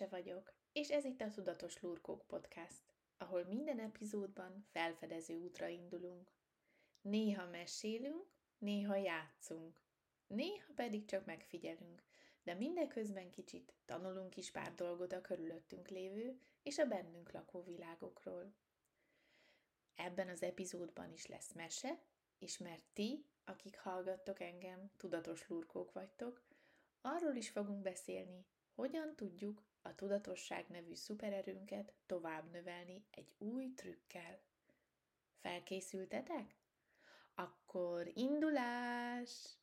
Emese vagyok, és ez itt a Tudatos Lurkók Podcast, ahol minden epizódban felfedező útra indulunk. Néha mesélünk, néha játszunk, néha pedig csak megfigyelünk, de mindeközben kicsit tanulunk is pár dolgot a körülöttünk lévő és a bennünk lakó világokról. Ebben az epizódban is lesz mese, és mert ti, akik hallgattok engem, tudatos lurkók vagytok, arról is fogunk beszélni, hogyan tudjuk a tudatosság nevű szupererőnket tovább növelni egy új trükkel. Felkészültetek? Akkor indulás!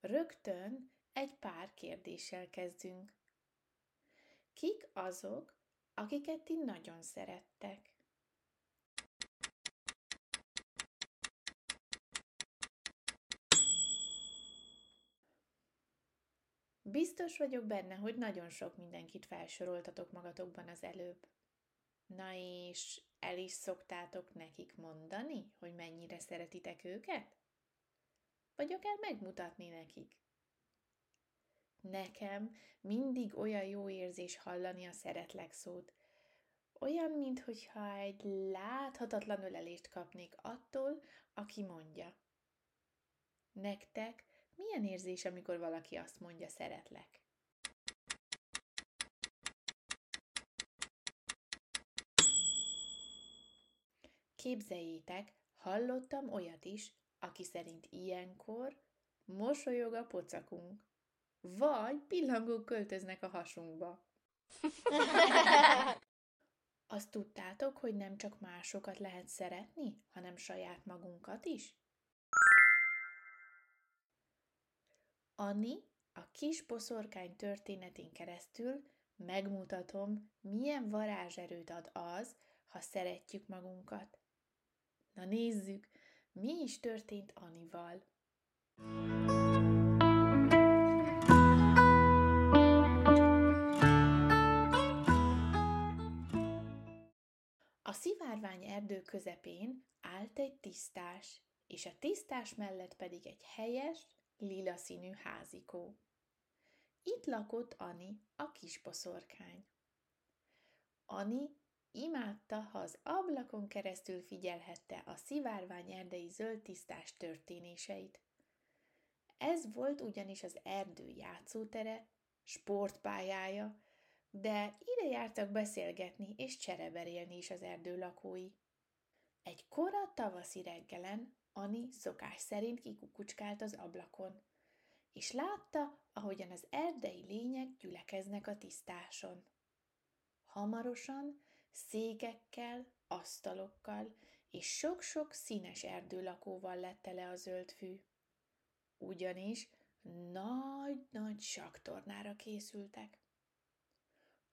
Rögtön egy pár kérdéssel kezdünk. Kik azok, akiket ti nagyon szerettek? Biztos vagyok benne, hogy nagyon sok mindenkit felsoroltatok magatokban az előbb. Na és el is szoktátok nekik mondani, hogy mennyire szeretitek őket? Vagy akár megmutatni nekik? Nekem mindig olyan jó érzés hallani a szeretlek szót. Olyan, mintha egy láthatatlan ölelést kapnék attól, aki mondja. Nektek milyen érzés, amikor valaki azt mondja, szeretlek? Képzeljétek, hallottam olyat is, aki szerint ilyenkor mosolyog a pocakunk, vagy pillangók költöznek a hasunkba. Azt tudtátok, hogy nem csak másokat lehet szeretni, hanem saját magunkat is? Anni, a kis boszorkány történetén keresztül megmutatom, milyen varázserőt ad az, ha szeretjük magunkat. Na nézzük, mi is történt Anival. A szivárvány erdő közepén állt egy tisztás, és a tisztás mellett pedig egy helyes, lila színű házikó. Itt lakott Ani, a kis boszorkány. Ani imádta, ha az ablakon keresztül figyelhette a szivárvány erdei zöld tisztás történéseit. Ez volt ugyanis az erdő játszótere, sportpályája, de ide jártak beszélgetni és csereberélni is az erdő lakói. Egy kora tavaszi reggelen Ani szokás szerint kikukucskált az ablakon, és látta, ahogyan az erdei lények gyülekeznek a tisztáson. Hamarosan székekkel, asztalokkal és sok-sok színes erdőlakóval lett tele a zöld fű. Ugyanis nagy-nagy saktornára készültek.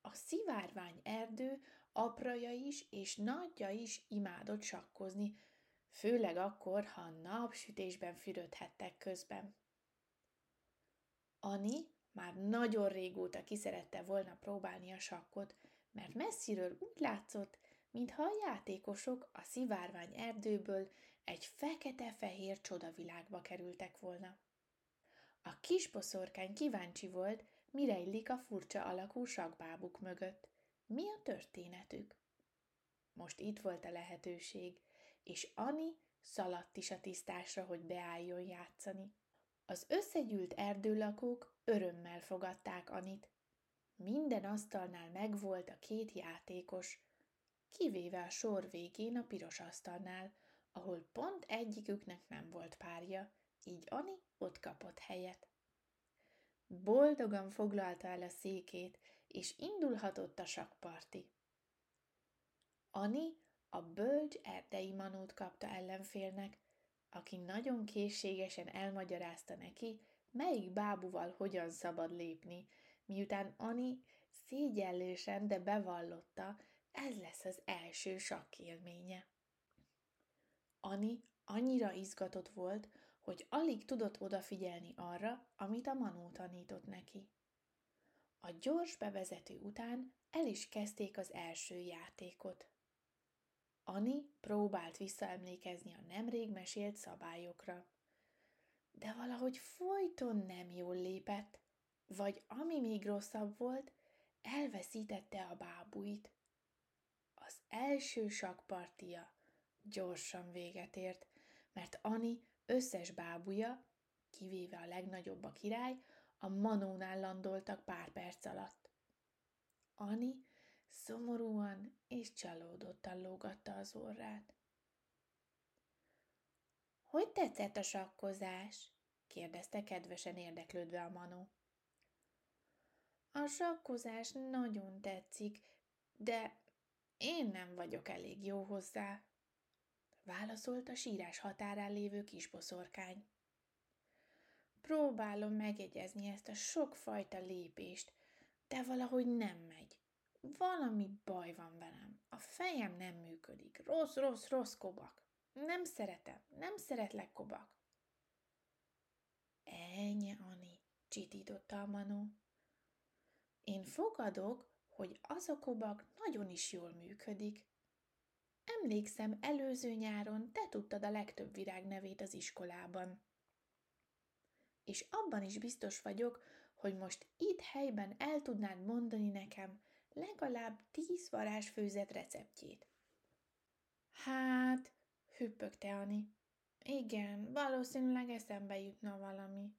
A szivárvány erdő apraja is és nagyja is imádott sakkozni, főleg akkor, ha napsütésben fürödhettek közben. Ani már nagyon régóta kiszerette volna próbálni a sakkot, mert messziről úgy látszott, mintha a játékosok a szivárvány erdőből egy fekete-fehér csodavilágba kerültek volna. A kis boszorkány kíváncsi volt, mire illik a furcsa alakú sakbábuk mögött. Mi a történetük? Most itt volt a lehetőség, és Ani szaladt is a tisztásra, hogy beálljon játszani. Az összegyűlt erdőlakók örömmel fogadták Anit. Minden asztalnál megvolt a két játékos, kivéve a sor végén a piros asztalnál, ahol pont egyiküknek nem volt párja, így Ani ott kapott helyet. Boldogan foglalta el a székét, és indulhatott a sakparti. Ani a bölcs erdei manót kapta ellenfélnek, aki nagyon készségesen elmagyarázta neki, melyik bábuval hogyan szabad lépni, miután Ani szégyellősen, de bevallotta, ez lesz az első sakkélménye. Ani annyira izgatott volt, hogy alig tudott odafigyelni arra, amit a Manó tanított neki. A gyors bevezető után el is kezdték az első játékot. Ani próbált visszaemlékezni a nemrég mesélt szabályokra. de valahogy folyton nem jól lépett, vagy ami még rosszabb volt, elveszítette a bábuit. Az első sakpartia gyorsan véget ért, mert Ani összes bábuja, kivéve a legnagyobb a király, a manónál landoltak pár perc alatt. Ani szomorúan és csalódottan lógatta az orrát. Hogy tetszett a sakkozás? kérdezte kedvesen érdeklődve a manó. A sakkozás nagyon tetszik, de én nem vagyok elég jó hozzá, válaszolt a sírás határán lévő kisboszorkány. Próbálom megjegyezni ezt a sokfajta lépést, de valahogy nem megy. Valami baj van velem. A fejem nem működik. Rossz, rossz, rossz kobak. Nem szeretem, nem szeretlek kobak. Ennyi, Ani, csitította a Manó. Én fogadok, hogy az a kobak nagyon is jól működik. Emlékszem, előző nyáron te tudtad a legtöbb virág nevét az iskolában. És abban is biztos vagyok, hogy most itt helyben el tudnád mondani nekem legalább tíz varázsfőzet receptjét. Hát, hüppögte Ani. Igen, valószínűleg eszembe jutna valami.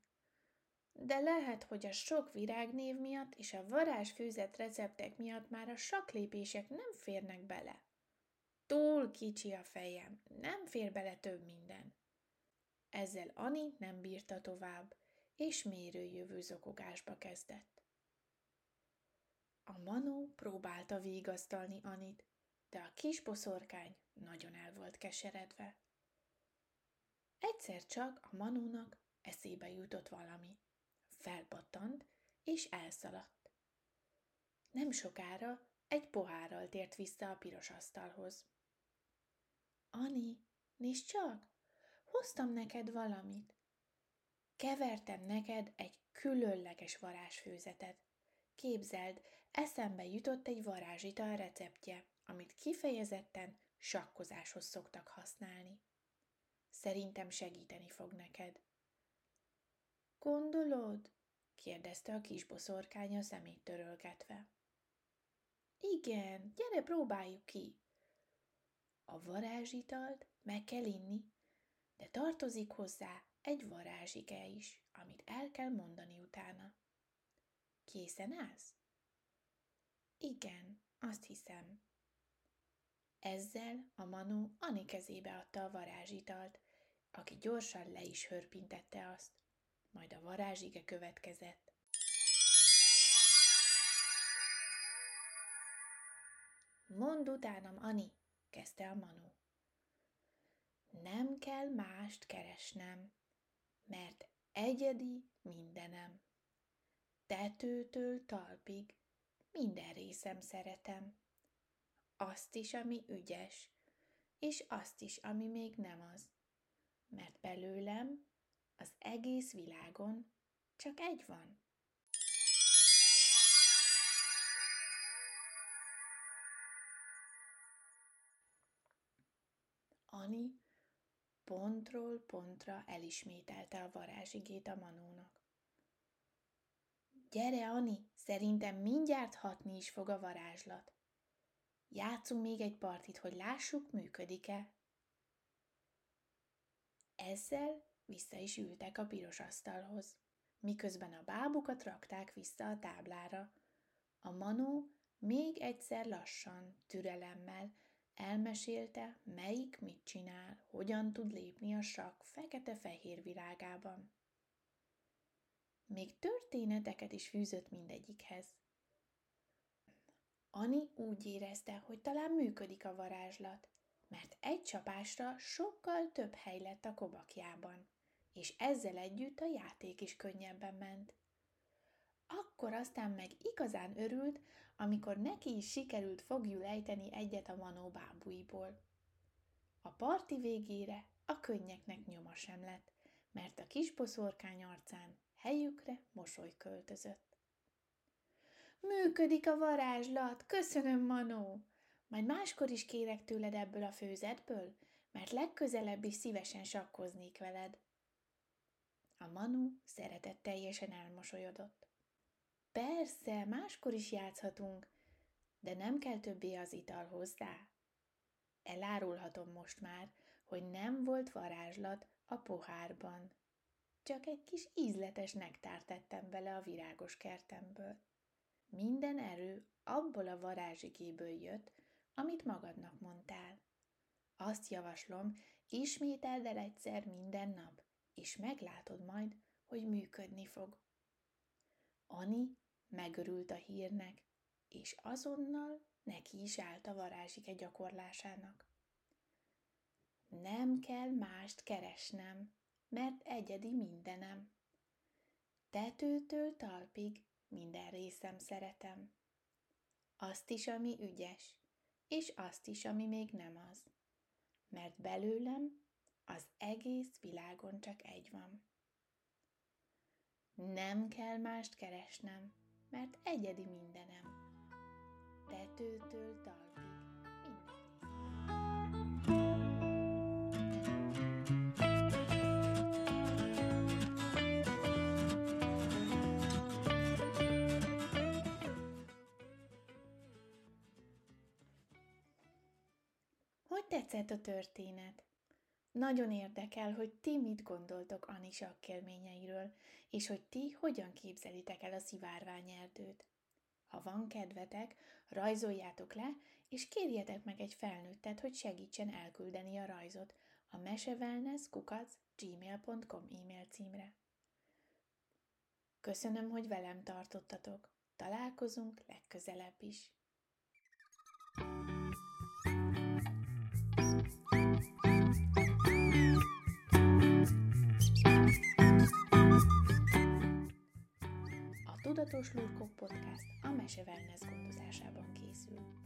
De lehet, hogy a sok virágnév miatt és a varázsfőzet receptek miatt már a saklépések nem férnek bele. Túl kicsi a fejem, nem fér bele több minden. Ezzel Ani nem bírta tovább, és mérőjövő zokogásba kezdett. A manó próbálta vigasztalni Anit, de a kis boszorkány nagyon el volt keseredve. Egyszer csak a manónak eszébe jutott valami. Felpattant, és elszaladt. Nem sokára egy pohárral tért vissza a piros asztalhoz. Ani, nézd csak, hoztam neked valamit. Kevertem neked egy különleges varázsfőzetet. Képzeld, eszembe jutott egy varázsital receptje, amit kifejezetten sakkozáshoz szoktak használni. Szerintem segíteni fog neked. Gondolod? kérdezte a kis boszorkány a szemét törölgetve. Igen, gyere, próbáljuk ki. A varázsitalt meg kell inni, de tartozik hozzá egy varázsige is, amit el kell mondani utána. Készen állsz? Igen, azt hiszem. Ezzel a Manu Ani kezébe adta a varázsitalt, aki gyorsan le is hörpintette azt. Majd a varázsige következett. Mondd utánam, Ani, kezdte a Manu. Nem kell mást keresnem, mert egyedi mindenem. Tetőtől talpig minden részem szeretem. Azt is, ami ügyes, és azt is, ami még nem az. Mert belőlem az egész világon csak egy van. Ani pontról pontra elismételte a varázsigét a manónak. Gyere, Ani, szerintem mindjárt hatni is fog a varázslat. Játszunk még egy partit, hogy lássuk, működik-e. Ezzel vissza is ültek a piros asztalhoz, miközben a bábukat rakták vissza a táblára. A manó még egyszer lassan, türelemmel elmesélte, melyik mit csinál, hogyan tud lépni a sak fekete-fehér világában. Még történeteket is fűzött mindegyikhez. Ani úgy érezte, hogy talán működik a varázslat, mert egy csapásra sokkal több hely lett a kobakjában, és ezzel együtt a játék is könnyebben ment. Akkor aztán meg igazán örült, amikor neki is sikerült fogjul ejteni egyet a manó bábuiból. A parti végére a könnyeknek nyoma sem lett, mert a kis boszorkány arcán helyükre mosoly költözött. Működik a varázslat, köszönöm, Manó! Majd máskor is kérek tőled ebből a főzetből, mert legközelebb is szívesen sakkoznék veled. A Manu szeretetteljesen elmosolyodott. Persze, máskor is játszhatunk, de nem kell többé az ital hozzá. Elárulhatom most már, hogy nem volt varázslat a pohárban. Csak egy kis ízletes nektárt tettem bele a virágos kertemből. Minden erő abból a varázsigéből jött, amit magadnak mondtál. Azt javaslom, ismételd el egyszer minden nap, és meglátod majd, hogy működni fog. Ani megörült a hírnek, és azonnal neki is állt a varázsike gyakorlásának. Nem kell mást keresnem, mert egyedi mindenem. Tetőtől talpig minden részem szeretem. Azt is, ami ügyes, és azt is, ami még nem az. Mert belőlem az egész világon csak egy van. Nem kell mást keresnem, mert egyedi mindenem. Tetőtől talpig Hogy tetszett a történet? Nagyon érdekel, hogy ti mit gondoltok Ani élményeiről, és hogy ti hogyan képzelitek el a szivárványerdőt. Ha van kedvetek, rajzoljátok le, és kérjetek meg egy felnőttet, hogy segítsen elküldeni a rajzot a mesevelnesskukac.gmail.com e-mail címre. Köszönöm, hogy velem tartottatok. Találkozunk legközelebb is. Tudatos Lurkok Podcast a Mese Wellness gondozásában készül.